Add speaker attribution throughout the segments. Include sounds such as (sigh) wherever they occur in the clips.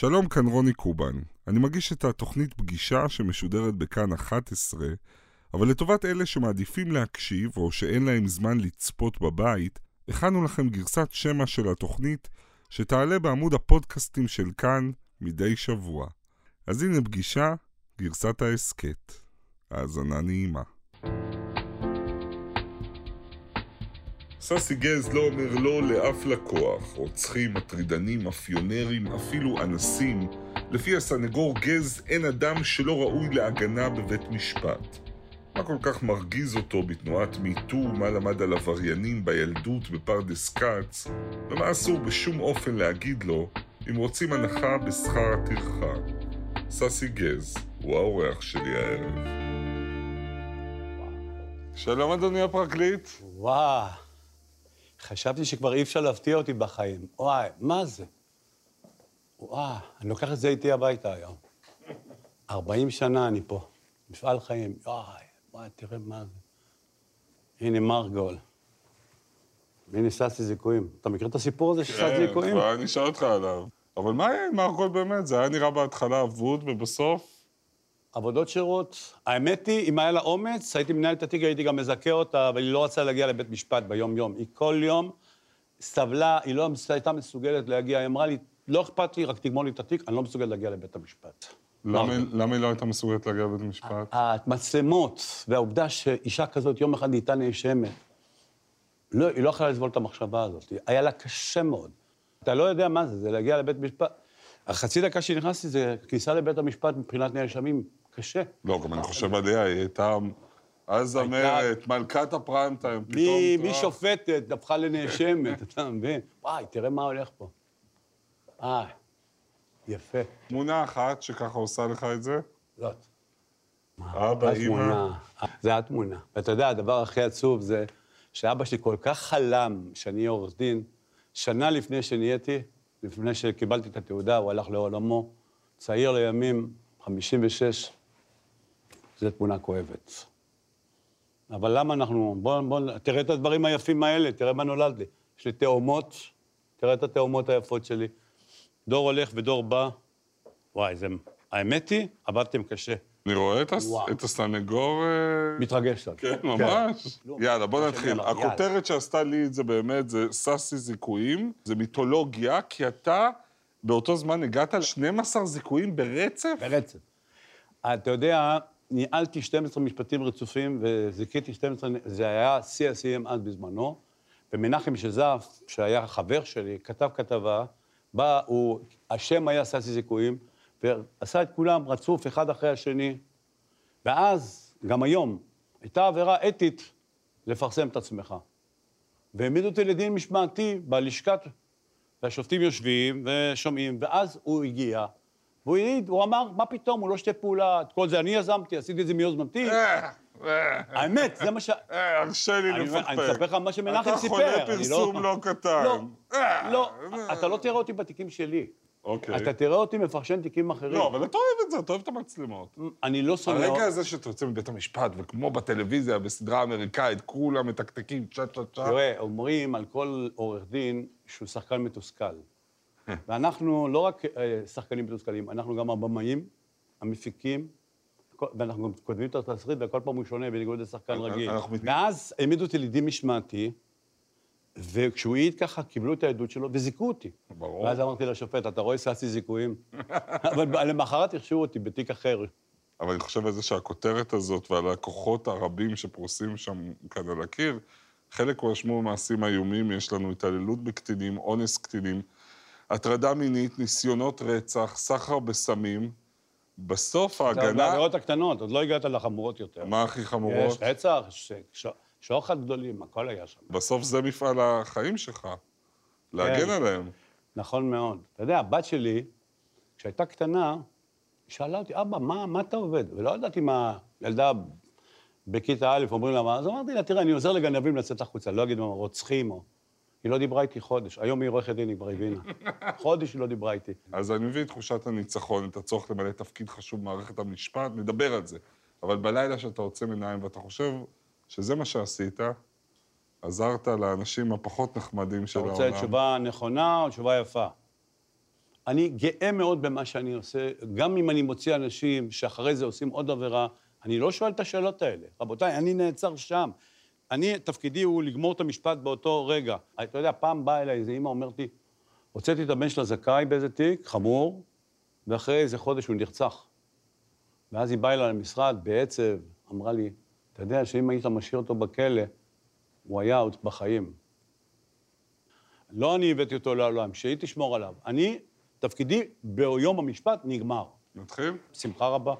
Speaker 1: שלום, כאן רוני קובן. אני מגיש את התוכנית פגישה שמשודרת בכאן 11, אבל לטובת אלה שמעדיפים להקשיב או שאין להם זמן לצפות בבית, הכנו לכם גרסת שמע של התוכנית שתעלה בעמוד הפודקאסטים של כאן מדי שבוע. אז הנה פגישה, גרסת ההסכת. האזנה נעימה. ססי גז לא אומר לא לאף לקוח, רוצחים, מטרידנים, מאפיונרים, אפילו אנסים. לפי הסנגור גז אין אדם שלא ראוי להגנה בבית משפט. מה כל כך מרגיז אותו בתנועת מיטו, מה למד על עבריינים בילדות בפרדס כץ, ומה אסור בשום אופן להגיד לו אם רוצים הנחה בשכר הטרחה. ססי גז הוא האורח שלי הערב. שלום אדוני הפרקליט.
Speaker 2: וואו, חשבתי שכבר אי אפשר להפתיע אותי בחיים. וואי, מה זה? וואו, אני לוקח את זה איתי הביתה היום. 40 שנה אני פה, מפעל חיים. וואי, וואי, תראה מה זה. הנה מרגול. הנה ססי זיכויים. אתה מכיר את הסיפור הזה של ססי זיכויים?
Speaker 1: כן, אני אשאל אותך עליו. אבל מה היה עם מרגול באמת? זה היה נראה בהתחלה אבוד, ובסוף...
Speaker 2: עבודות שירות. האמת היא, אם היה לה אומץ, הייתי מנהל את התיק, הייתי גם מזכה אותה, אבל היא לא רצתה להגיע לבית משפט ביום-יום. היא כל יום סבלה, היא לא הייתה מסוגלת להגיע, היא אמרה לי, לא אכפת לי, רק תגמור לי את התיק, אני לא מסוגלת להגיע לבית המשפט.
Speaker 1: למה למה היא לא הייתה מסוגלת להגיע לבית המשפט?
Speaker 2: המצלמות והעובדה שאישה כזאת יום אחד נהייתה נאשמת, לא, היא לא יכולה לסבול את המחשבה הזאת. היה לה קשה מאוד. אתה לא יודע מה זה, זה להגיע לבית משפט. החצי דקה שנכנסתי זה כניסה לבית המשפט מבחינת נאשמים. קשה.
Speaker 1: לא, גם אני חושב עליה, היא הייתה אז זמרת, מלכת הפריים טיים, פתאום...
Speaker 2: משופטת הפכה לנאשמת, (laughs) אתה מבין? וואי, תראה מה הולך פה. וואי, יפה.
Speaker 1: תמונה אחת שככה עושה לך את זה?
Speaker 2: זאת.
Speaker 1: אבא, אימא.
Speaker 2: זה התמונה. ואתה יודע, הדבר הכי עצוב זה שאבא שלי כל כך חלם שאני אהיה עורך דין, שנה לפני שנהייתי, לפני שקיבלתי את התעודה, הוא הלך לעולמו, צעיר לימים, 56, זו תמונה כואבת. אבל למה אנחנו... בוא, בוא, תראה את הדברים היפים האלה, תראה מה נולד לי. יש לי תאומות, תראה את התאומות היפות שלי. דור הולך ודור בא. וואי, זה... האמת היא, עבדתם קשה.
Speaker 1: אני רואה את, הס... את הסנגור... אה,
Speaker 2: מתרגש קצת.
Speaker 1: כן, ממש. כן. יאללה, בוא נתחיל. הכותרת שעשתה לי את זה באמת זה סאסי זיכויים, זה מיתולוגיה, כי אתה באותו זמן הגעת ל-12 זיכויים ברצף?
Speaker 2: ברצף. אתה יודע, ניהלתי 12 משפטים רצופים וזיכיתי 12, זה היה שיא השיאים אז בזמנו, ומנחם שזף, שהיה חבר שלי, כתב כתבה, בא, הוא, השם היה ססי זיכויים, ועשה את כולם רצוף אחד אחרי השני, ואז, גם היום, הייתה עבירה אתית לפרסם את עצמך. והעמידו אותי לדין משמעתי בלשכת, והשופטים יושבים ושומעים, ואז הוא הגיע, והוא העיד, הוא אמר, מה פתאום, הוא לא שתף פעולה, את כל זה אני יזמתי, עשיתי את זה מיוזמתי. אה, אה. האמת, זה מה ש...
Speaker 1: אה, הרשה לי לפקפק.
Speaker 2: אני אספר לך מה שמנחם סיפר.
Speaker 1: אתה חולה פרסום לא קטן.
Speaker 2: לא, לא, אתה לא תראה אותי בתיקים שלי.
Speaker 1: אוקיי.
Speaker 2: אתה תראה אותי מפרשן תיקים אחרים.
Speaker 1: לא, אבל אתה אוהב את זה, אתה אוהב את המצלמות.
Speaker 2: אני לא שונא...
Speaker 1: הרגע הזה שאתה יוצא מבית המשפט, וכמו בטלוויזיה, בסדרה אמריקאית, כולם מתקתקים, צ'ה צ'ה צ'ה.
Speaker 2: תראה, אומרים על כל עורך דין שהוא שחקן מתוסכל. ואנחנו לא רק אה, שחקנים מתוסכלים, אנחנו גם הבמאים, המפיקים, ואנחנו גם כותבים את התסריט, וכל פעם הוא שונה בניגוד לשחקן רגיל. ואז העמידו אותי לדין משמעתי, וכשהוא העיד ככה, קיבלו את העדות שלו וזיכו אותי.
Speaker 1: ברור.
Speaker 2: ואז אמרתי לשופט, אתה רואה, שעשי זיכויים? (laughs) אבל למחרת הרשיעו אותי בתיק אחר.
Speaker 1: אבל אני חושב על זה שהכותרת הזאת ועל הכוחות הרבים שפרוסים שם כאן על הקיר, חלק הואשמו במעשים איומים, יש לנו התעללות בקטינים, אונס קטינים, הטרדה מינית, ניסיונות רצח, סחר בסמים. בסוף ההגנה...
Speaker 2: זה העבירות הקטנות, עוד לא הגעת לחמורות יותר.
Speaker 1: מה הכי חמורות?
Speaker 2: יש רצח, שוחד גדולים, הכל היה שם.
Speaker 1: בסוף זה מפעל החיים שלך, להגן כן. עליהם.
Speaker 2: נכון מאוד. אתה יודע, הבת שלי, כשהייתה קטנה, שאלה אותי, אבא, מה, מה אתה עובד? ולא ידעתי מה ילדה בכיתה א', אומרים לה מה, אז אמרתי לה, תראה, אני עוזר לגנבים לצאת החוצה, לא אגיד מה, רוצחים או... היא לא דיברה איתי חודש. היום היא עורכת דין, היא כבר הבינה. (laughs) חודש היא לא דיברה איתי.
Speaker 1: אז אני מבין את תחושת הניצחון, את הצורך למלא תפקיד חשוב במערכת המשפט, נדבר על זה. אבל בלילה שאתה עוצם עיניים ואתה חושב שזה מה שעשית, עזרת לאנשים הפחות נחמדים של העולם.
Speaker 2: אתה רוצה תשובה נכונה או תשובה יפה? אני גאה מאוד במה שאני עושה, גם אם אני מוציא אנשים שאחרי זה עושים עוד עבירה, אני לא שואל את השאלות האלה. רבותיי, אני נעצר שם. אני, תפקידי הוא לגמור את המשפט באותו רגע. אתה יודע, פעם באה אליי איזה אימא, אומרת לי, הוצאתי את הבן שלה זכאי באיזה תיק, חמור, ואחרי איזה חודש הוא נרצח. ואז היא באה אליי למשרד בעצב, אמרה לי, אתה יודע שאם היית משאיר אותו בכלא, הוא היה עוד בחיים. לא אני הבאתי אותו לעולם, שהיא תשמור עליו. אני, תפקידי ביום המשפט נגמר.
Speaker 1: נתחיל?
Speaker 2: בשמחה רבה.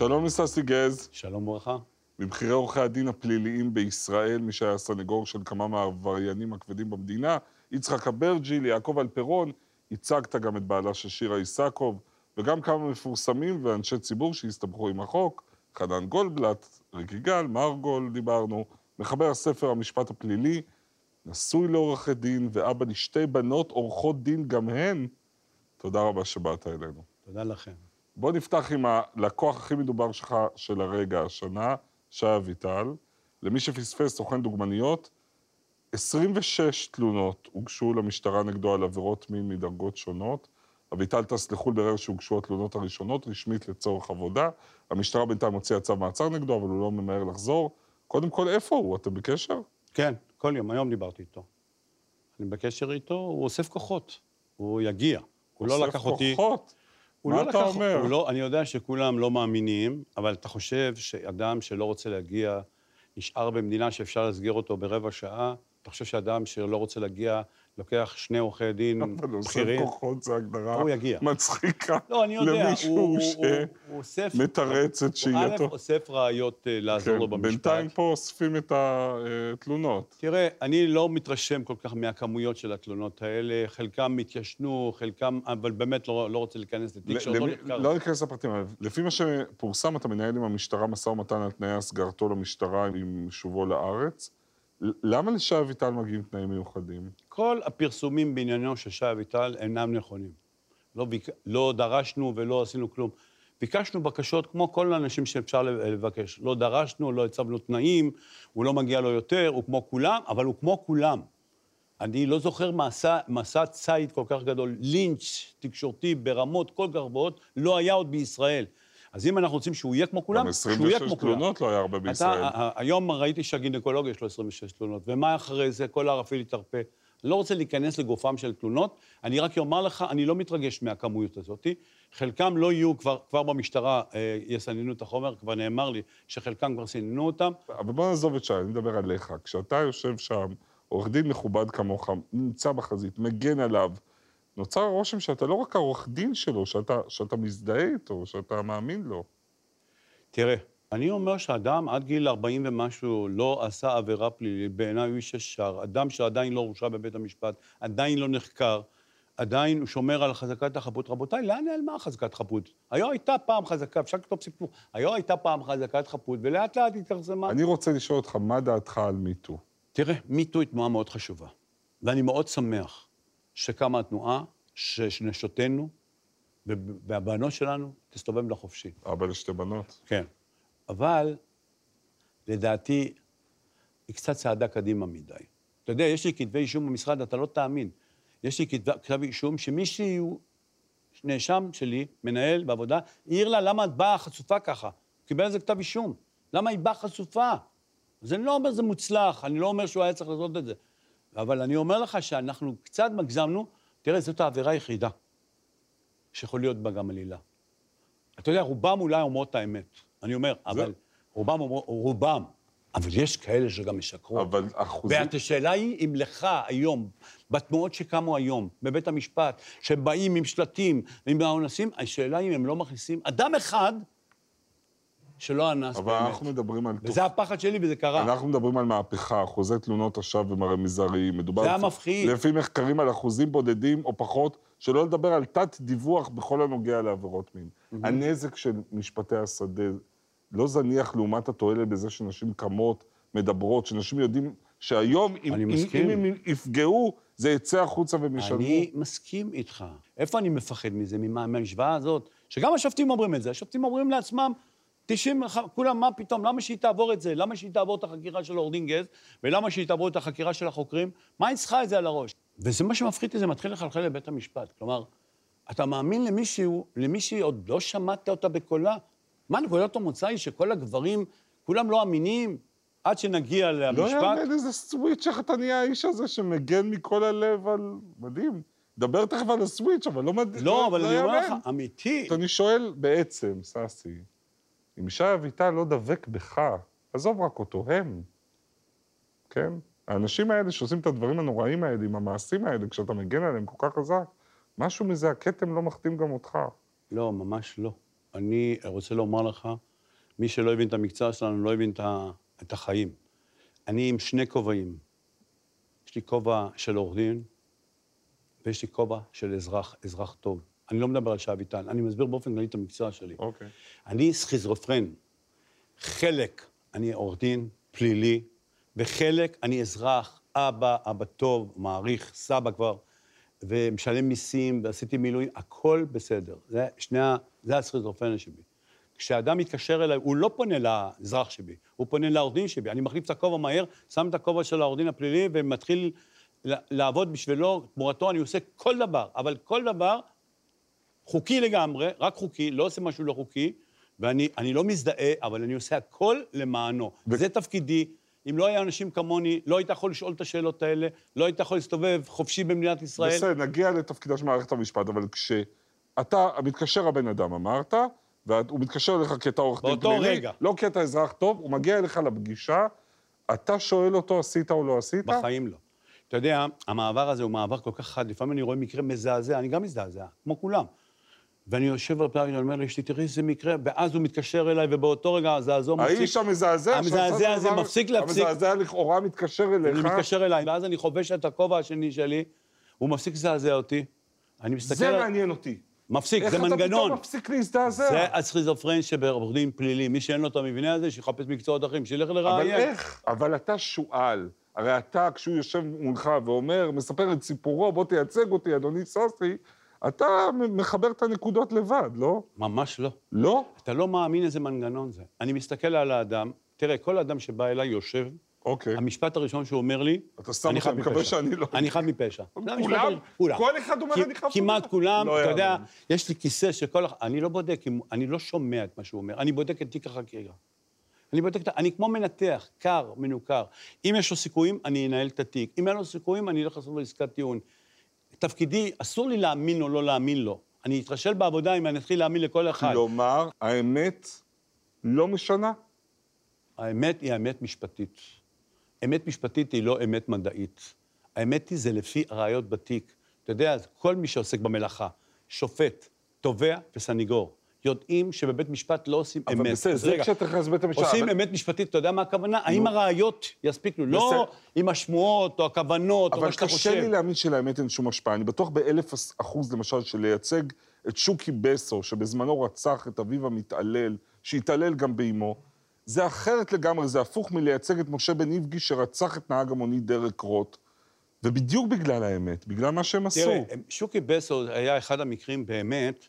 Speaker 1: שלום לססי גז,
Speaker 2: שלום וברכה.
Speaker 1: מבכירי עורכי הדין הפליליים בישראל, מי שהיה סנגור של כמה מהעבריינים הכבדים במדינה, יצחק אברג'יל, יעקב אלפרון, ייצגת גם את בעלה של שירה איסקוב, וגם כמה מפורסמים ואנשי ציבור שהסתבכו עם החוק, חנן גולדבלט, ריק יגאל, מרגול, דיברנו, מחבר הספר המשפט הפלילי, נשוי לעורכי דין ואבא לשתי בנות עורכות דין גם הן. תודה רבה שבאת אלינו.
Speaker 2: תודה לכם.
Speaker 1: בוא נפתח עם הלקוח הכי מדובר שלך של הרגע השנה, שי אביטל. למי שפספס, סוכן דוגמניות, 26 תלונות הוגשו למשטרה נגדו על עבירות מין מדרגות שונות. אביטל טס לחו"ל ברר שהוגשו התלונות הראשונות, רשמית לצורך עבודה. המשטרה בינתיים הוציאה צו מעצר נגדו, אבל הוא לא ממהר לחזור. קודם כל, איפה הוא? אתם בקשר?
Speaker 2: כן, כל יום, היום דיברתי איתו. אני בקשר איתו, הוא אוסף כוחות, הוא יגיע. הוא לא לקח אותי...
Speaker 1: אוסף כוחות?
Speaker 2: הוא
Speaker 1: מה
Speaker 2: לא
Speaker 1: אתה
Speaker 2: לקח,
Speaker 1: אומר?
Speaker 2: הוא לא, אני יודע שכולם לא מאמינים, אבל אתה חושב שאדם שלא רוצה להגיע, נשאר במדינה שאפשר להסגיר אותו ברבע שעה, אתה חושב שאדם שלא רוצה להגיע, לוקח שני עורכי דין
Speaker 1: אבל אוסף
Speaker 2: בכירים?
Speaker 1: כוחות זה הגדרה
Speaker 2: הוא יגיע.
Speaker 1: מצחיקה
Speaker 2: לא, אני יודע,
Speaker 1: למישהו
Speaker 2: הוא, הוא, הוא, הוא.
Speaker 1: שמתרץ את
Speaker 2: הוא
Speaker 1: שהייתו.
Speaker 2: א', אוסף ראיות אה, לעזור לו
Speaker 1: כן,
Speaker 2: במשפט.
Speaker 1: בינתיים פה אוספים את התלונות.
Speaker 2: תראה, אני לא מתרשם כל כך מהכמויות של התלונות האלה, חלקם התיישנו, חלקם, אבל באמת לא, לא רוצה להיכנס לתיק שעוד לא נחקר.
Speaker 1: לא ניכנס לפרטים, אבל לפי מה שפורסם, אתה מנהל עם המשטרה משא ומתן על תנאי הסגרתו למשטרה עם שובו לארץ. למה לשי אביטל מגיעים תנאים מיוחדים?
Speaker 2: כל הפרסומים בעניינו של שי אביטל אינם נכונים. לא, ביק... לא דרשנו ולא עשינו כלום. ביקשנו בקשות כמו כל האנשים שאפשר לבקש. לא דרשנו, לא הצבנו תנאים, הוא לא מגיע לו יותר, הוא כמו כולם, אבל הוא כמו כולם. אני לא זוכר מסע, מסע ציד כל כך גדול, לינץ' תקשורתי ברמות כל כך גבוהות, לא היה עוד בישראל. אז אם אנחנו רוצים שהוא יהיה כמו כולם,
Speaker 1: גם
Speaker 2: שהוא יהיה
Speaker 1: 26
Speaker 2: כמו כולם.
Speaker 1: תלונות לא היה הרבה בישראל.
Speaker 2: אתה, היום ראיתי שהגינקולוג יש לו 26 תלונות, ומה אחרי זה? כל הערפיל יתרפה. לא רוצה להיכנס לגופם של תלונות, אני רק אומר לך, אני לא מתרגש מהכמות הזאת. חלקם לא יהיו, כבר, כבר במשטרה אה, יסננו את החומר, כבר נאמר לי שחלקם כבר סיננו אותם.
Speaker 1: אבל בוא נעזוב את שי, אני מדבר עליך. כשאתה יושב שם, עורך דין מכובד כמוך, נמצא בחזית, מגן עליו, נוצר הרושם שאתה לא רק העורך דין שלו, שאתה, שאתה מזדהה איתו, שאתה מאמין לו.
Speaker 2: תראה, אני אומר שאדם עד גיל 40 ומשהו לא עשה עבירה פלילית, בעיניי הוא איש ישר. אדם שעדיין לא הורשע בבית המשפט, עדיין לא נחקר, עדיין הוא שומר על חזקת החפות. רבותיי, לאן נעלמה חזקת חפות? היה הייתה פעם חזקה, אפשר לכתוב סיפור, היה הייתה פעם חזקת חפות, ולאט לאט התכרסמה.
Speaker 1: אני רוצה לשאול אותך, מה דעתך על מיטו?
Speaker 2: תראה, מיטו היא תנועה מאוד חשובה, ואני מאוד שמח שקמה התנועה, שנשותינו והבנות שלנו תסתובב לחופשי.
Speaker 1: אבא לשתי בנות.
Speaker 2: כן. אבל, לדעתי, היא קצת צעדה קדימה מדי. אתה יודע, יש לי כתבי אישום במשרד, אתה לא תאמין. יש לי כתב, כתב אישום שמישהו, נאשם שלי, מנהל בעבודה, העיר לה למה את באה חשופה ככה. הוא קיבל על זה כתב אישום. למה היא באה חשופה? אז אני לא אומר שזה מוצלח, אני לא אומר שהוא היה צריך לעשות את זה. אבל אני אומר לך שאנחנו קצת מגזמנו, תראה, זאת העבירה היחידה שיכול להיות בה גם עלילה. אתה יודע, רובם אולי אומרות את האמת. אני אומר, אבל רובם אומרות, רובם. אבל יש כאלה שגם משקרות.
Speaker 1: אבל אחוזים...
Speaker 2: והשאלה היא אם לך היום, בתנועות שקמו היום, בבית המשפט, שבאים עם שלטים ועם האונסים, השאלה היא אם הם לא מכניסים אדם אחד שלא אנס
Speaker 1: אבל
Speaker 2: באמת.
Speaker 1: אנחנו מדברים על...
Speaker 2: וזה הפחד שלי וזה קרה.
Speaker 1: אנחנו מדברים על מהפכה, אחוזי תלונות השווא הם הרי מזעריים. מדובר...
Speaker 2: זה המפחיד.
Speaker 1: לפי מחקרים על אחוזים בודדים או פחות, שלא לדבר על תת-דיווח בכל הנוגע לעבירות מין. הנזק של משפטי השדה לא זניח לעומת התועלת בזה שנשים קמות, מדברות, שאנשים יודעים שהיום, אם, אם. אם הם יפגעו, זה יצא החוצה והם ישלמו.
Speaker 2: אני מסכים איתך. איפה אני מפחד מזה, ממה- מהמשוואה הזאת? שגם השופטים אומרים את זה. השופטים אומרים לעצמם, 90, כולם, מה פתאום, למה שהיא תעבור את זה? למה שהיא תעבור את החקירה של עורך דין גז, ולמה שהיא תעבור את החקירה של החוקרים? מה היא צריכה את זה על הראש? וזה מה שמפחיד את זה, מתחיל לחלחל לבית המשפט. כלומר, אתה מאמין למישהו, למישהי עוד לא שמעת אותה בקולה? מה נקודת המוצא היא שכל הגברים, כולם לא אמינים? עד שנגיע למשפט...
Speaker 1: לא יאמן איזה סוויץ', איך אתה נהיה האיש הזה שמגן מכל הלב על... מדהים. דבר תכף על הסוויץ', אבל לא מדהים.
Speaker 2: לא, אבל אני אומר לך, אמיתי.
Speaker 1: אני שואל בעצם, סאסי, אם ישי אביטל לא דבק בך, עזוב רק אותו, הם, כן? האנשים האלה שעושים את הדברים הנוראים האלה, עם המעשים האלה, כשאתה מגן עליהם כל כך חזק, משהו מזה, הכתם לא מחתים גם אותך.
Speaker 2: לא, ממש לא. אני רוצה לומר לך, מי שלא הבין את המקצוע שלנו לא הבין את החיים. אני עם שני כובעים. יש לי כובע של עורך דין, ויש לי כובע של אזרח, אזרח טוב. אני לא מדבר על שי אביטן, אני מסביר באופן כללי את המקצוע שלי.
Speaker 1: אוקיי. Okay.
Speaker 2: אני סכיזופרן. חלק אני עורך דין, פלילי, וחלק אני אזרח, אבא, אבא טוב, מעריך, סבא כבר, ומשלם מיסים, ועשיתי מילואים, הכל בסדר. זה שני ה... זה הסכיזופרניה שלי. כשאדם מתקשר אליי, הוא לא פונה לאזרח שבי, הוא פונה לעורך דין שבי. אני מחליף את הכובע מהר, שם את הכובע של העורך דין הפלילי ומתחיל לעבוד בשבילו, תמורתו אני עושה כל דבר, אבל כל דבר חוקי לגמרי, רק חוקי, לא עושה משהו לא חוקי, ואני לא מזדהה, אבל אני עושה הכל למענו. ו... זה תפקידי. אם לא היה אנשים כמוני, לא היית יכול לשאול את השאלות האלה, לא היית יכול להסתובב חופשי במדינת ישראל.
Speaker 1: בסדר, נגיע לתפקידה של מערכת המשפט, אבל כשאתה, מתקשר הבן אדם, אמרת, והוא מתקשר אליך כי אתה עורך דין
Speaker 2: פלילי. באותו רגע.
Speaker 1: לא כי אתה אזרח טוב, הוא מגיע אליך לפגישה, אתה שואל אותו, עשית או לא עשית?
Speaker 2: בחיים לא. אתה יודע, המעבר הזה הוא מעבר כל כך חד, לפעמים אני רואה מקרה מזעזע, אני גם מזדעזע, כמו כולם. ואני יושב על פלאג, אני אומר לאשתי, תראי איזה מקרה, ואז הוא מתקשר אליי, ובאותו רגע הזעזוע
Speaker 1: מפסיק... האיש המזעזע,
Speaker 2: המזעזע הזה מפסיק להפסיק.
Speaker 1: המזעזע לכאורה מתקשר אליך.
Speaker 2: הוא מתקשר אליי, ואז אני חובש את הכובע השני שלי, הוא מפסיק לזעזע אותי. אני מסתכל...
Speaker 1: זה מעניין אותי.
Speaker 2: מפסיק, זה מנגנון. איך אתה פתאום
Speaker 1: מפסיק להזדעזע?
Speaker 2: זה הסכיזופרן שבעורך דין פלילי. מי שאין לו את המבנה הזה, שיחפש מקצועות אחרים, שילך לראיין.
Speaker 1: אבל איך? אבל אתה שועל. הרי אתה, כשהוא יושב מולך ואומר, מספר את סיפורו, בוא תייצג אותי, אדוני סוסי, אתה מחבר את הנקודות לבד, לא?
Speaker 2: ממש לא.
Speaker 1: לא?
Speaker 2: אתה לא מאמין איזה מנגנון זה. אני מסתכל על האדם, תראה, כל אדם שבא אליי יושב,
Speaker 1: אוקיי.
Speaker 2: המשפט הראשון שהוא אומר לי,
Speaker 1: אתה סתם אני מקווה שאני לא...
Speaker 2: אני חף מפשע.
Speaker 1: כולם? כל אחד אומר אני חף מפשע?
Speaker 2: כמעט כולם, לא אתה יודע, יש לי כיסא שכל... אני לא בודק, אני לא שומע את מה שהוא אומר, אני בודק את תיק החקירה. אני בודק, אני כמו מנתח, קר, מנוכר. אם יש לו סיכויים, אני אנהל את התיק. אם אין לו סיכויים, אני אלך לעשות לו עסקת טיעון. תפקידי, אסור לי להאמין או לא להאמין לו. אני אתרשל בעבודה אם אני אתחיל להאמין לכל אחד.
Speaker 1: כלומר, האמת לא משנה?
Speaker 2: האמת היא האמת משפטית. אמת משפטית היא לא אמת מדעית. האמת היא, זה לפי ראיות בתיק. אתה יודע, כל מי שעוסק במלאכה, שופט, תובע וסניגור, יודעים שבבית משפט לא עושים
Speaker 1: אבל
Speaker 2: אמת.
Speaker 1: אבל בסדר, זה כשאתה נכנס לבית המשפט.
Speaker 2: עושים אבל... אמת משפטית, אתה יודע מה הכוונה? נו. האם הראיות יספיקו? לא עם השמועות או הכוונות או מה שאתה חושב.
Speaker 1: אבל קשה לי להאמין שלאמת אין שום השפעה. אני בטוח באלף אחוז, למשל, שלייצג את שוקי בסו, שבזמנו רצח את אביו המתעלל, שהתעלל גם באימו, זה אחרת לגמרי, זה הפוך מלייצג את משה בן איבגי שרצח את נהג המונית דרק רוט. ובדיוק בגלל האמת, בגלל מה שהם עשו.
Speaker 2: תראה, שוקי בסו היה אחד המקרים באמת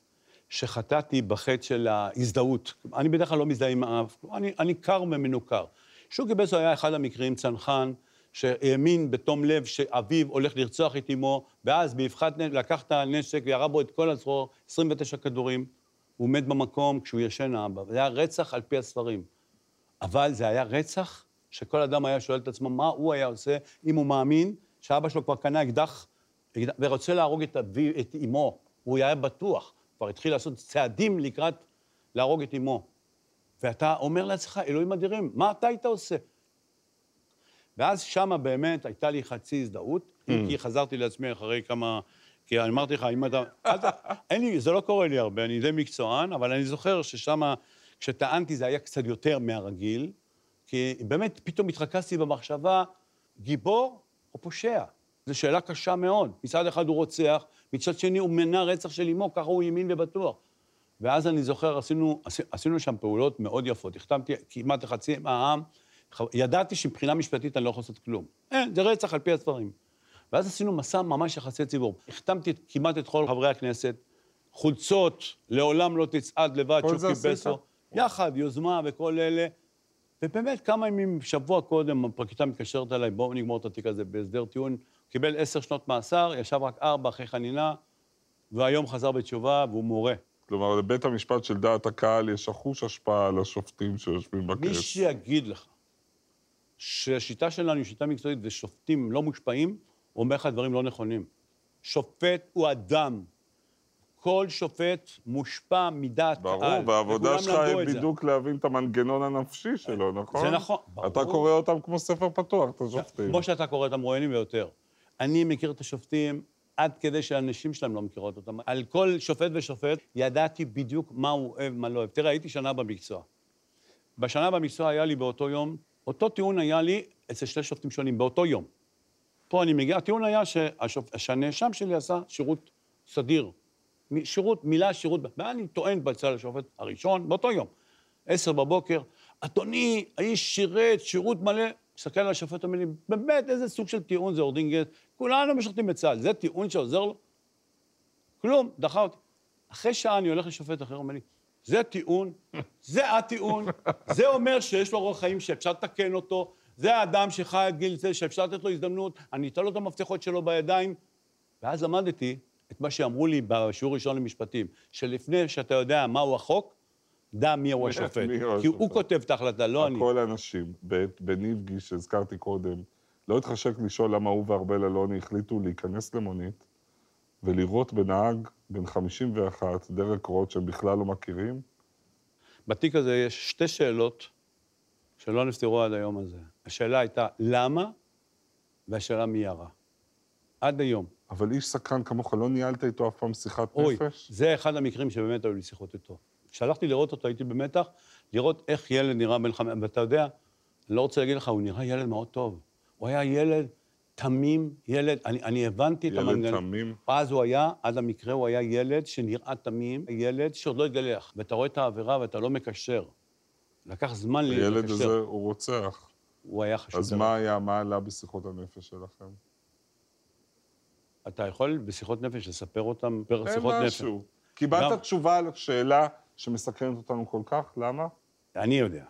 Speaker 2: שחטאתי בחטא של ההזדהות. אני בדרך כלל לא מזדהה עם אף, אני, אני קר ומנוכר. שוקי בסו היה אחד המקרים, צנחן, שהאמין בתום לב שאביו הולך לרצוח את אמו, ואז באבחת נשק, לקח את הנשק וירה בו את כל הצרור, 29 כדורים. הוא מת במקום כשהוא ישן האבא. זה היה רצח על פי הספרים. אבל זה היה רצח שכל אדם היה שואל את עצמו מה הוא היה עושה אם הוא מאמין שאבא שלו כבר קנה אקדח ורוצה להרוג את אביו, את אמו. הוא היה בטוח. כבר התחיל לעשות צעדים לקראת להרוג את אמו. ואתה אומר לעצמך, אלוהים אדירים, מה אתה היית עושה? ואז שמה באמת הייתה לי חצי הזדהות, mm. כי חזרתי לעצמי אחרי כמה... כי אני אמרתי לך, אם אתה... (laughs) אין לי, זה לא קורה לי הרבה, אני די מקצוען, אבל אני זוכר ששמה, כשטענתי זה היה קצת יותר מהרגיל, כי באמת פתאום התרכזתי במחשבה, גיבור או פושע? זו שאלה קשה מאוד. מצד אחד הוא רוצח, מצד שני הוא מנע רצח של אמו, ככה הוא ימין ובטוח. ואז אני זוכר, עשינו, עשינו שם פעולות מאוד יפות. החתמתי כמעט לחצי מהעם, ידעתי שמבחינה משפטית אני לא יכול לעשות כלום. אין, זה רצח על פי הספרים. ואז עשינו מסע ממש יחסי ציבור. החתמתי כמעט את כל חברי הכנסת, חולצות, לעולם לא תצעד לבד, שוקי בסו. יחד, יוזמה וכל אלה. ובאמת, כמה ימים, שבוע קודם, הפרקליטה מתקשרת אליי, בואו נגמור את התיק הזה בהסדר טיעון. קיבל עשר שנות מאסר, ישב רק ארבע אחרי חנינה, והיום חזר בתשובה, והוא מורה.
Speaker 1: כלומר, לבית המשפט של דעת הקהל יש אחוש השפעה על השופטים שיושבים
Speaker 2: מי
Speaker 1: בכס.
Speaker 2: שיגיד לך שהשיטה שלנו היא שיטה מקצועית ושופטים לא מושפעים, אומר לך דברים לא נכונים. שופט הוא אדם. כל שופט מושפע מדעת קהל.
Speaker 1: ברור, והעבודה שלך היא. בדיוק להבין את המנגנון הנפשי שלו, נכון?
Speaker 2: זה נכון,
Speaker 1: אתה
Speaker 2: ברור.
Speaker 1: קורא אותם כמו ספר פתוח, את השופטים.
Speaker 2: כמו שאתה קורא את המרואיינים ויותר. אני מכיר את השופטים עד כדי שהנשים שלהם לא מכירות אותם. על כל שופט ושופט ידעתי בדיוק מה הוא אוהב, מה לא אוהב. תראה, הייתי שנה במקצוע. בשנה במקצוע היה לי באותו יום, אותו טיעון היה לי אצל שני שופטים שונים, באותו יום. פה אני מגיע, הטיעון היה שהשופ... שהנאשם שלי עשה שירות סדיר. שירות, מילה שירות, ואני טוען אצל השופט הראשון, באותו יום. עשר בבוקר, אדוני, האיש שירת שירות מלא. מסתכל על השופט, אומר לי, באמת, איזה סוג של טיעון זה אורדינגט? כולנו משרתים בצה"ל, זה טיעון שעוזר לו? כלום, דחה אותי. אחרי שעה אני הולך לשופט אחר, אומר לי, זה טיעון, זה הטיעון, זה אומר שיש לו אורח חיים שאפשר לתקן אותו, זה האדם שחי עד גיל זה, שאפשר לתת לו הזדמנות, אני אתן לו את המפתחות שלו בידיים. ואז למדתי את מה שאמרו לי בשיעור ראשון למשפטים, שלפני שאתה יודע מהו החוק, דע מי הוא השופט.
Speaker 1: מי הוא
Speaker 2: כי הוא
Speaker 1: השופט.
Speaker 2: כותב את ההחלטה, לא אני.
Speaker 1: הכל אנשים. בניב גיש, שהזכרתי קודם, לא התחשק לשאול למה הוא וארבל אלוני החליטו להיכנס למונית ולירות בנהג בן 51, דרק רוט, שהם בכלל לא מכירים.
Speaker 2: בתיק הזה יש שתי שאלות שלא נפתרו עד היום הזה. השאלה הייתה למה, והשאלה מי ירה. עד היום.
Speaker 1: אבל איש סקרן כמוך, לא ניהלת איתו אף פעם שיחת
Speaker 2: אוי,
Speaker 1: נפש?
Speaker 2: זה אחד המקרים שבאמת היו לי שיחות איתו. כשהלכתי לראות אותו, הייתי במתח, לראות איך ילד נראה בן חמש... ואתה יודע, אני לא רוצה להגיד לך, הוא נראה ילד מאוד טוב. הוא היה ילד תמים, ילד, אני, אני הבנתי את
Speaker 1: ילד
Speaker 2: המנגנון.
Speaker 1: תמים.
Speaker 2: אז הוא היה, עד המקרה הוא היה ילד שנראה תמים, ילד שעוד לא התגלח. ואתה רואה את העבירה ואתה לא מקשר. לקח זמן לי
Speaker 1: הילד
Speaker 2: לקשר.
Speaker 1: הזה הוא רוצח.
Speaker 2: הוא היה חשוב.
Speaker 1: אז מה היה, מה עלה בשיחות הנפש שלכם?
Speaker 2: אתה יכול בשיחות נפש לספר אותם פר
Speaker 1: אין
Speaker 2: שיחות נפש?
Speaker 1: משהו. קיבלת
Speaker 2: גם-
Speaker 1: תשובה על השאלה שמסקרנת אותנו כל כך? למה?
Speaker 2: אני יודע,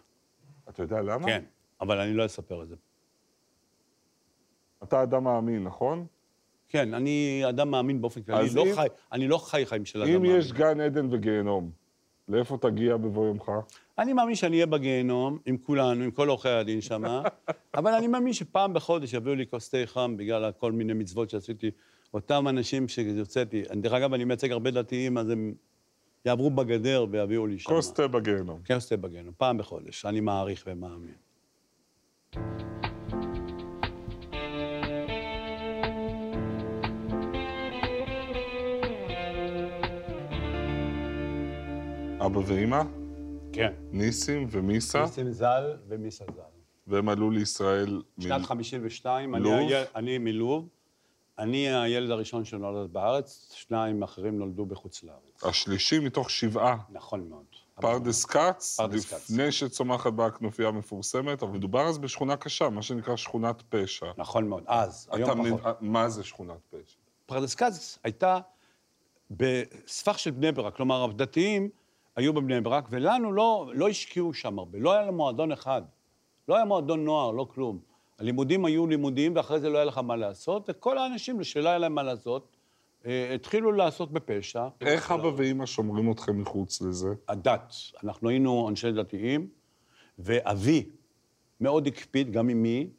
Speaker 1: אתה יודע למה?
Speaker 2: כן, אבל אני לא אספר את זה.
Speaker 1: אתה אדם מאמין, נכון?
Speaker 2: כן, אני אדם מאמין באופן כללי,
Speaker 1: אז
Speaker 2: לא
Speaker 1: אם-
Speaker 2: חי, אני לא חי חיים של אדם
Speaker 1: אם
Speaker 2: מאמין.
Speaker 1: יש גן עדן וגיהנום, לאיפה תגיע בבוא יומך?
Speaker 2: אני מאמין שאני אהיה בגיהנום עם כולנו, עם כל עורכי הדין שם, (laughs) אבל אני מאמין שפעם בחודש יביאו לי כוס תה חם בגלל כל מיני מצוות שעשיתי. אותם אנשים שהוצאתי, דרך אגב, אני מייצג הרבה דתיים, אז הם יעברו בגדר ויביאו לי שם.
Speaker 1: כוס תה בגיהנום.
Speaker 2: כוס תה בגיהנום, פעם בחודש, אני מעריך ומאמין.
Speaker 1: אבא ואימא,
Speaker 2: כן.
Speaker 1: ניסים ומיסה,
Speaker 2: ניסים ז"ל ומיסה ז"ל.
Speaker 1: והם עלו לישראל מ-
Speaker 2: שנת 52, אני, אני מלוב. אני הילד הראשון שנולד בארץ, שניים אחרים נולדו בחוץ לארץ.
Speaker 1: השלישי מתוך שבעה.
Speaker 2: נכון מאוד.
Speaker 1: פרדס כץ. לפני שצומחת בה הכנופיה המפורסמת, אבל מדובר אז בשכונה קשה, מה שנקרא שכונת פשע.
Speaker 2: נכון מאוד, אז, היום פחות.
Speaker 1: מה זה שכונת פשע?
Speaker 2: פרדס כץ הייתה בספח של בני ברק, כלומר, הדתיים היו בבני ברק, ולנו לא, לא השקיעו שם הרבה, לא היה לנו מועדון אחד. לא היה מועדון נוער, לא כלום. הלימודים היו לימודים, ואחרי זה לא היה לך מה לעשות, וכל האנשים שלא היה להם מה לעשות, אה, התחילו לעסוק בפשע.
Speaker 1: איך אבא ואימא שומרים אתכם מחוץ לזה?
Speaker 2: הדת. אנחנו היינו אנשי דתיים, ואבי מאוד הקפיד, גם אמי,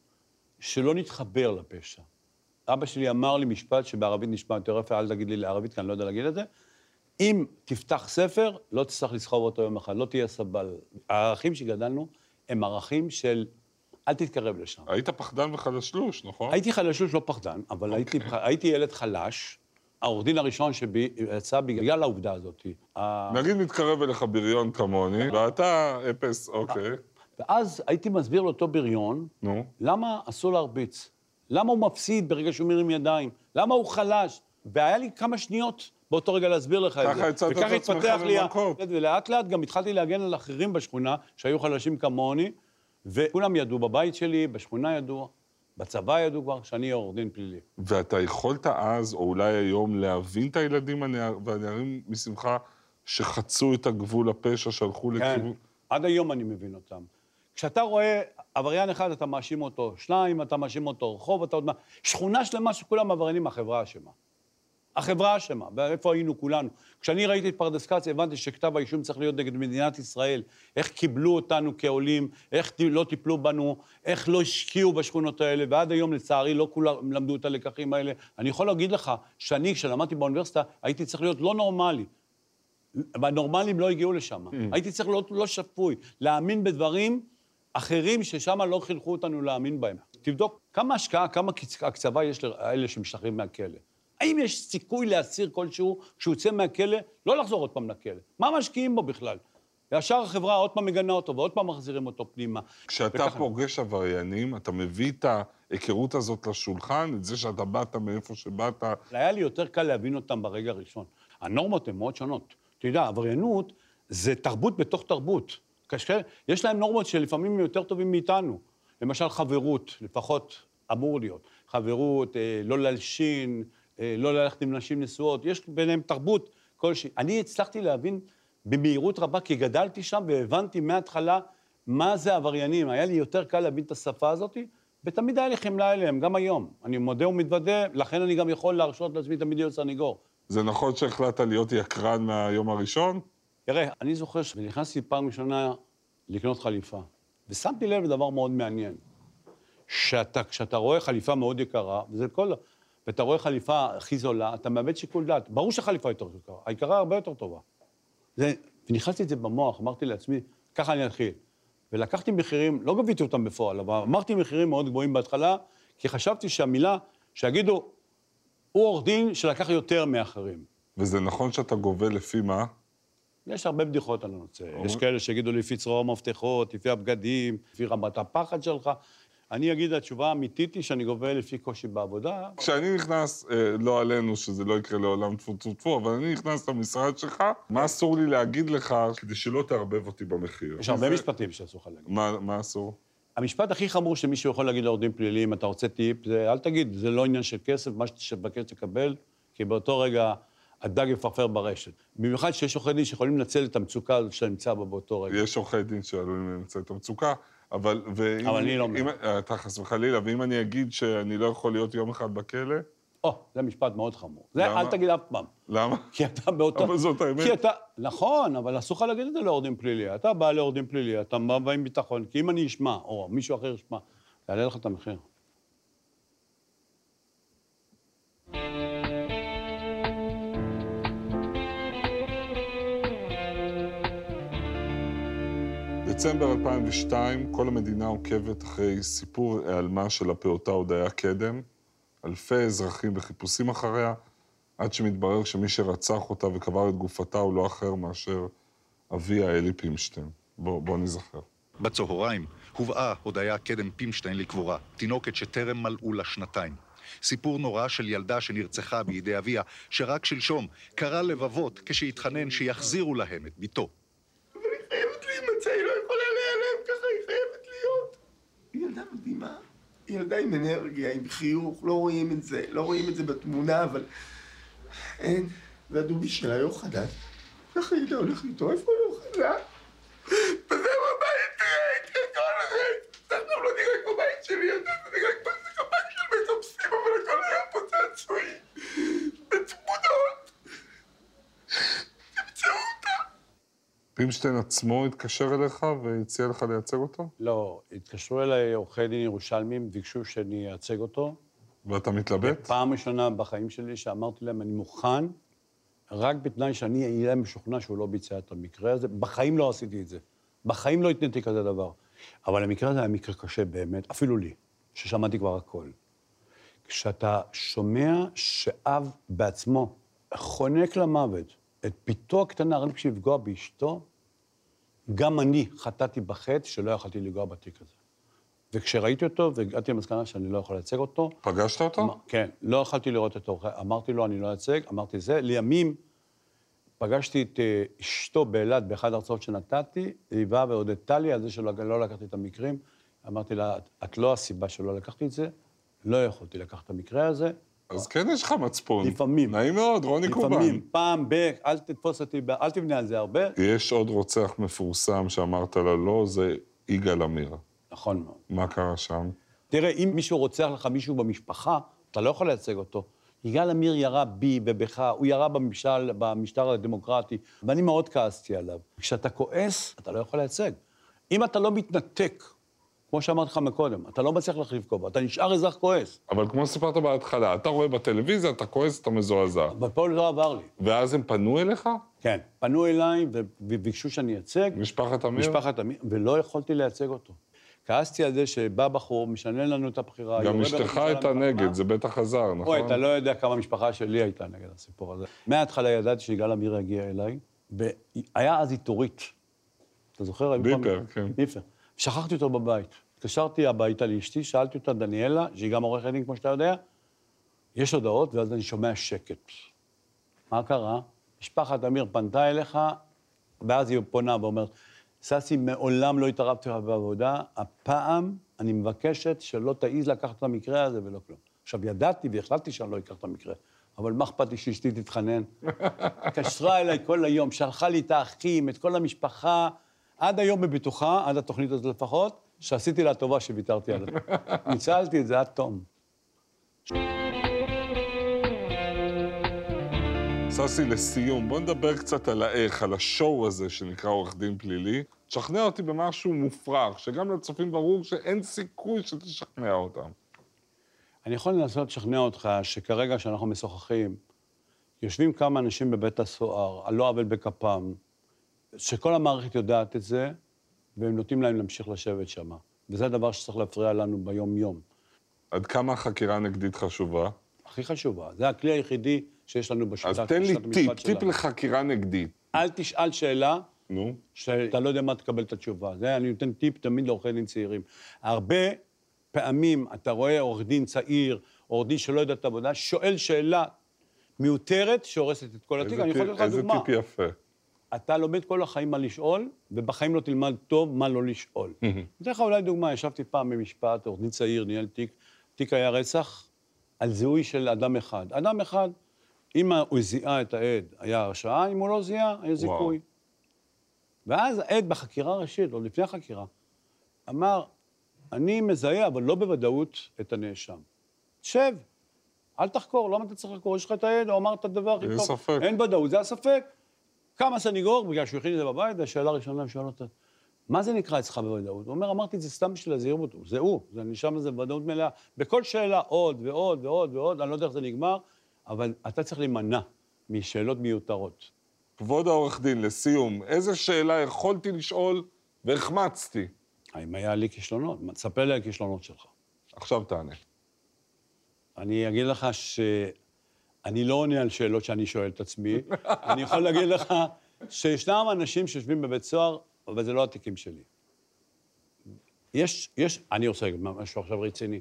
Speaker 2: שלא נתחבר לפשע. אבא שלי אמר לי משפט שבערבית נשמע יותר יפה, אל תגיד לי לערבית, כי אני לא יודע להגיד את זה. אם תפתח ספר, לא תצטרך לסחוב אותו יום אחד, לא תהיה סבל. הערכים שגדלנו הם ערכים של אל תתקרב לשם.
Speaker 1: היית פחדן וחלשלוש, נכון?
Speaker 2: הייתי חלשוש, לא פחדן, אבל הייתי, הייתי ילד חלש. העורך דין הראשון שבי יצא בגלל העובדה הזאת.
Speaker 1: נגיד מתקרב אליך בריון כמוני, ואתה אפס, אוקיי,
Speaker 2: ואז הייתי מסביר לאותו בריון,
Speaker 1: נו.
Speaker 2: למה אסור להרביץ? למה הוא מפסיד ברגע שהוא מרים ידיים? למה הוא חלש? והיה לי כמה שניות באותו רגע להסביר לך את זה.
Speaker 1: ככה הצעת את עצמך במכות.
Speaker 2: ולאט לאט גם התחלתי להגן על אחרים בשכונה, שהיו חלשים כמוני, וכולם ידעו, בבית שלי, בשכונה ידעו, בצבא ידעו כבר, שאני עורך דין פלילי.
Speaker 1: ואתה יכולת אז, או אולי היום, להבין את הילדים הנער, והנערים מסביבך שחצו את הגבול הפשע, שהלכו
Speaker 2: כן.
Speaker 1: לכיוון...
Speaker 2: עד היום אני מבין אותם. כשאתה רואה עבריין אחד, אתה מאשים אותו, שניים, אתה מאשים אותו, רחוב, אתה עוד מה... שכונה שלמה שכולם עבריינים, החברה אשמה. החברה אשמה, ואיפה היינו כולנו. כשאני ראיתי את פרדס כץ, הבנתי שכתב האישום צריך להיות נגד מדינת ישראל. איך קיבלו אותנו כעולים, איך לא טיפלו בנו, איך לא השקיעו בשכונות האלה, ועד היום, לצערי, לא כולם למדו את הלקחים האלה. אני יכול להגיד לך שאני, כשלמדתי באוניברסיטה, הייתי צריך להיות לא נורמלי. והנורמלים לא הגיעו לשם. Mm. הייתי צריך להיות לא שפוי, להאמין בדברים אחרים ששם לא חינכו אותנו להאמין בהם. תבדוק כמה השקעה, כמה הקצבה יש לאלה שמשתחררים מהכלא. האם יש סיכוי לאסיר כלשהו, כשהוא יוצא מהכלא, לא לחזור עוד פעם לכלא? מה משקיעים בו בכלל? וישר החברה עוד פעם מגנה אותו ועוד פעם מחזירים אותו פנימה.
Speaker 1: כשאתה. פוגש עבריינים, אתה מביא את ההיכרות הזאת לשולחן, את זה שאתה באת מאיפה שבאת.
Speaker 2: היה לי יותר קל להבין אותם ברגע הראשון. הנורמות הן מאוד שונות. אתה יודע, עבריינות זה תרבות בתוך תרבות. קשה, יש להם נורמות שלפעמים הם יותר טובים מאיתנו. למשל חברות, לפחות אמור להיות. חברות, אה, לא להלשין, לא ללכת עם נשים נשואות, יש ביניהם תרבות כלשהי. אני הצלחתי להבין במהירות רבה, כי גדלתי שם והבנתי מההתחלה מה זה עבריינים. היה לי יותר קל להבין את השפה הזאת, ותמיד היה לי חמלה אליהם, גם היום. אני מודה ומתוודה, לכן אני גם יכול להרשות לעצמי תמיד להיות סניגור.
Speaker 1: זה נכון שהחלטת להיות יקרן מהיום הראשון?
Speaker 2: תראה, אני זוכר שנכנסתי פעם ראשונה לקנות חליפה, ושמתי לב לדבר מאוד מעניין. שאתה, כשאתה רואה חליפה מאוד יקרה, וזה כל... ואתה רואה חליפה הכי זולה, אתה מאבד שיקול דעת. ברור שהחליפה יותר יקרה, היקרה הרבה יותר טובה. זה, ונכנסתי את זה במוח, אמרתי לעצמי, ככה אני אתחיל. ולקחתי מחירים, לא גביתי אותם בפועל, אבל אמרתי מחירים מאוד גבוהים בהתחלה, כי חשבתי שהמילה, שיגידו, הוא עורך דין שלקח יותר מאחרים.
Speaker 1: וזה נכון שאתה גובה לפי מה?
Speaker 2: יש הרבה בדיחות על הנושא. יש כאלה שיגידו לפי צרור המפתחות, לפי הבגדים, לפי רמת הפחד שלך. אני אגיד, התשובה האמיתית היא שאני גובה לפי קושי בעבודה.
Speaker 1: כשאני נכנס, אה, לא עלינו, שזה לא יקרה לעולם טפו טפו טפו, אבל אני נכנס למשרד שלך, מה אסור לי להגיד לך כדי שלא תערבב אותי במחיר?
Speaker 2: יש הרבה משפטים שאסור לך להגיד.
Speaker 1: מה אסור?
Speaker 2: המשפט הכי חמור שמישהו יכול להגיד לעורדים פליליים, אתה רוצה טיפ, זה אל תגיד, זה לא עניין של כסף, מה שתבקש תקבל, כי באותו רגע הדג יפרפר ברשת. במיוחד שיש עורכי דין שיכולים לנצל את המצוקה שנמצא בה באותו רגע.
Speaker 1: יש עורכי דין שעלולים לנצל את המצוקה. אבל... ואם,
Speaker 2: אבל אני לא
Speaker 1: אם, אתה חס וחלילה, ואם אני אגיד שאני לא יכול להיות יום אחד בכלא?
Speaker 2: או, זה משפט מאוד חמור. זה למה? אל תגיד אף פעם.
Speaker 1: למה?
Speaker 2: כי אתה באותו...
Speaker 1: אבל זאת האמת.
Speaker 2: כי אתה... נכון, אבל אסור לך להגיד את זה לאורדין פלילי. אתה בא לאורדין פלילי, אתה בא עם ביטחון, כי אם אני אשמע, או מישהו אחר ישמע, יעלה לך את המחיר.
Speaker 1: דצמבר 2002, כל המדינה עוקבת אחרי סיפור היעלמה של הפעוטה הודיה קדם. אלפי אזרחים בחיפושים אחריה, עד שמתברר שמי שרצח אותה וקבר את גופתה הוא לא אחר מאשר אביה אלי פימשטיין. בוא, בוא נזכר.
Speaker 3: בצהריים הובאה הודיה קדם פימשטיין לקבורה, תינוקת שטרם מלאו לה שנתיים. סיפור נורא של ילדה שנרצחה בידי אביה, שרק שלשום קרא לבבות כשהתחנן שיחזירו להם את בתו.
Speaker 4: ילדה עם אנרגיה, עם חיוך, לא רואים את זה, לא רואים את זה בתמונה, אבל אין. והדובי שלה יוחדן. איך היית הולך איתו? איפה יוחדן? וזהו הבית ריק, הכל ריק. אנחנו לא נראה כמו בית שלי, זה נראה כמו איזה קבק של מטפסים, אבל הכל היה פה צעצועים. בתמונות. תמצאו אותה.
Speaker 1: פימשטיין עצמו התקשר אליך והציע לך לייצג אותו?
Speaker 2: לא, התקשרו אליי עורכי דין ירושלמים, ביקשו שאני אייצג אותו.
Speaker 1: ואתה מתלבט?
Speaker 2: פעם ראשונה בחיים שלי שאמרתי להם, אני מוכן, רק בתנאי שאני אהיה משוכנע שהוא לא ביצע את המקרה הזה. בחיים לא עשיתי את זה. בחיים לא התניתי כזה דבר. אבל המקרה הזה היה מקרה קשה באמת, אפילו לי, ששמעתי כבר הכל. כשאתה שומע שאב בעצמו חונק למוות את בתו הקטנה רק בשביל לפגוע באשתו, גם אני חטאתי בחטא שלא יכולתי לגוע בתיק הזה. וכשראיתי אותו והגעתי למסקנה שאני לא יכול לייצג אותו...
Speaker 1: פגשת אותו? אמר,
Speaker 2: כן, לא יכולתי לראות אותו. אמרתי לו, אני לא אייצג, אמרתי זה. לימים פגשתי את אה, אשתו באילת באחד ההרצאות שנתתי, באה והודתה לי על זה שלא לא לקחתי את המקרים. אמרתי לה, את לא הסיבה שלא לקחתי את זה, לא יכולתי לקחת את המקרה הזה.
Speaker 1: אז כן יש לך מצפון.
Speaker 2: לפעמים.
Speaker 1: נעים מאוד, רוני קובן.
Speaker 2: לפעמים, פעם ב... אל תתפוס אותי, אל תבנה על זה הרבה.
Speaker 1: יש עוד רוצח מפורסם שאמרת לה לא, זה יגאל עמיר.
Speaker 2: נכון מאוד.
Speaker 1: מה קרה שם?
Speaker 2: תראה, אם מישהו רוצח לך מישהו במשפחה, אתה לא יכול לייצג אותו. יגאל עמיר ירה בי ובך, הוא ירה בממשל, במשטר הדמוקרטי, ואני מאוד כעסתי עליו. כשאתה כועס, אתה לא יכול לייצג. אם אתה לא מתנתק, כמו שאמרתי לך מקודם, אתה לא מצליח להחליף כובע, אתה נשאר אזרח כועס.
Speaker 1: אבל כמו שסיפרת בהתחלה, אתה רואה בטלוויזיה, אתה כועס, אתה מזועזע.
Speaker 2: אבל פה לא עבר לי.
Speaker 1: ואז הם פנו אליך?
Speaker 2: כן. פנו אליי וביקשו שאני אייצג.
Speaker 1: משפחת עמיר?
Speaker 2: משפחת עמיר, ולא יכולתי לייצג אותו. כעסתי על זה שבא בחור, משנה לנו את הבחירה.
Speaker 1: גם אשתך הייתה. נגד, זה בטח עזר,
Speaker 2: אוי,
Speaker 1: נכון?
Speaker 2: אתה לא יודע כמה המשפחה שלי הייתה נגד הסיפור הזה. מההתחלה ידעתי שיגאל עמיר יגיע אליי, והיה אז עיתורית. אתה זוכר?
Speaker 1: ביפר, כן.
Speaker 2: ביפר. שכחתי אותו בבית. התקשרתי הביתה לאשתי, שאלתי אותה, דניאלה, שהיא גם עורכת דין, כמו שאתה יודע, יש הודעות, ואז אני שומע שקט. מה קרה? משפחת אמיר פנתה אליך, ואז היא פונה ואומרת, ססי, מעולם לא התערבתי לך בעבודה, הפעם אני מבקשת שלא תעז לקחת את המקרה הזה ולא כלום. עכשיו, ידעתי והחלטתי שאני לא אקח את המקרה, אבל מה אכפת לי שאשתי תתחנן? (laughs) התקשרה אליי כל היום, שלחה לי את האחים, את כל המשפחה, עד היום בבטוחה, עד התוכנית הזאת לפחות, שעשיתי לה טובה שוויתרתי עליה. (laughs) ניצלתי את זה עד תום.
Speaker 1: ששי, לסיום, בוא נדבר קצת על האיך, על השואו הזה שנקרא עורך דין פלילי. תשכנע אותי במשהו מופרך, שגם לצופים ברור שאין סיכוי שתשכנע אותם.
Speaker 2: אני יכול לנסות לשכנע אותך שכרגע שאנחנו משוחחים, יושבים כמה אנשים בבית הסוהר, על לא עוול בכפם, שכל המערכת יודעת את זה, והם נותנים להם להמשיך לשבת שם. וזה הדבר שצריך להפריע לנו ביום-יום.
Speaker 1: עד כמה החקירה הנגדית חשובה?
Speaker 2: הכי חשובה, זה הכלי היחידי שיש לנו בשיטת
Speaker 1: אז תן לי טיפ,
Speaker 2: המשפט
Speaker 1: טיפ
Speaker 2: שלנו.
Speaker 1: לחקירה נגדית.
Speaker 2: אל תשאל שאלה
Speaker 1: נו,
Speaker 2: שאתה לא יודע מה תקבל את התשובה. זה אני נותן טיפ תמיד לעורכי דין צעירים. הרבה פעמים אתה רואה עורך דין צעיר, עורך דין שלא יודע את העבודה, שואל שאלה מיותרת שהורסת את כל התיק.
Speaker 1: איזה
Speaker 2: אני יכול לתת לך
Speaker 1: איזה
Speaker 2: דוגמה.
Speaker 1: טיפ יפה.
Speaker 2: אתה לומד כל החיים מה לשאול, ובחיים לא תלמד טוב מה לא לשאול. אני אתן לך אולי דוגמה, ישבתי פעם במשפט, עורך דין צעיר, ניהל תיק, תיק היה רצח על זיהוי של אדם אחד. אדם אחד, אם הוא זיהה את העד, היה הרשעה, אם הוא לא זיהה, היה זיכוי. ואז העד בחקירה ראשית, עוד לפני החקירה, אמר, אני מזהה, אבל לא בוודאות, את הנאשם. שב, אל תחקור, למה אתה צריך לחקור? יש לך את העד, הוא אמר את הדבר הכי
Speaker 1: אין
Speaker 2: טוב.
Speaker 1: ספק.
Speaker 2: אין ודאות, זה הספק. קם הסניגור, בגלל שהוא הכין את זה בבית, והשאלה הראשונה, שואל אותו, מה זה נקרא אצלך בוודאות? הוא אומר, אמרתי את זה סתם בשביל הזהירות, זה הוא, זה הנאשם הזה בוודאות מלאה. בכל שאלה עוד ועוד ועוד ועוד, אני לא יודע איך זה נגמר, אבל אתה צריך להימנע משאלות מיותרות.
Speaker 1: כבוד העורך דין, לסיום, איזה שאלה יכולתי לשאול והחמצתי?
Speaker 2: האם היה לי כישלונות? תספר לי על הכישלונות שלך.
Speaker 1: עכשיו תענה.
Speaker 2: אני אגיד לך שאני לא עונה על שאלות שאני שואל את עצמי. (laughs) אני יכול להגיד לך שישנם אנשים שיושבים בבית סוהר, אבל זה לא התיקים שלי. יש, יש, אני עושה משהו עכשיו רציני.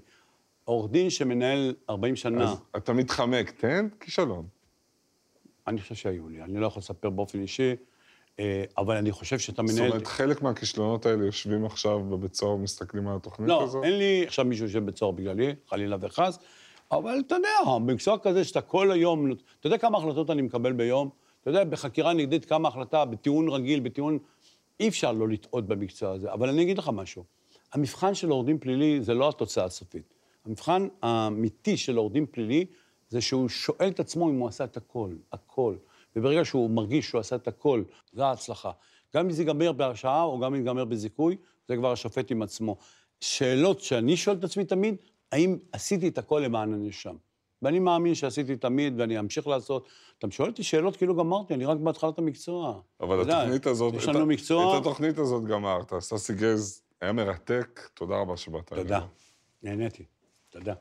Speaker 2: עורך דין שמנהל 40 שנה,
Speaker 1: אז אתה מתחמק, תן כישלון.
Speaker 2: אני חושב שהיו לי, אני לא יכול לספר באופן אישי, אה, אבל אני חושב שאתה
Speaker 1: זאת
Speaker 2: מנהל...
Speaker 1: אומרת, חלק מהכישלונות האלה יושבים עכשיו בבית סוהר ומסתכלים על התוכנית
Speaker 2: לא,
Speaker 1: הזאת?
Speaker 2: אין לי עכשיו מישהו שיושב בית סוהר בגללי, חלילה וחס, אבל אתה יודע, במקצוע כזה שאתה כל היום, אתה יודע כמה החלטות אני מקבל ביום? אתה יודע, בחקירה נגדית כמה החלטה, בטיעון רגיל, בטיעון... אי אפשר לא לטעות במקצוע הזה. אבל אני אגיד לך משהו, המבחן של עורך דין פלילי זה לא התוצאה הסופית. המבחן האמיתי של עורך דין פלילי זה שהוא שואל את עצמו אם הוא עשה את הכל, הכל. וברגע שהוא מרגיש שהוא עשה את הכל, זו ההצלחה. גם אם זה ייגמר בהרשעה או גם אם ייגמר בזיכוי, זה כבר השופט עם עצמו. שאלות שאני שואל את עצמי תמיד, האם עשיתי את הכל למען הנאשם? ואני מאמין שעשיתי תמיד, ואני אמשיך לעשות. אתה שואל אותי שאלות כאילו גמרתי, אני רק בהתחלת המקצוע.
Speaker 1: אבל
Speaker 2: יודע,
Speaker 1: התוכנית הזאת...
Speaker 2: יש
Speaker 1: את
Speaker 2: לנו
Speaker 1: ה-
Speaker 2: מקצוע...
Speaker 1: את התוכנית הזאת גמרת. ססי גז היה מרתק, תודה רבה שבאת.
Speaker 2: תודה. נהניתי. תודה.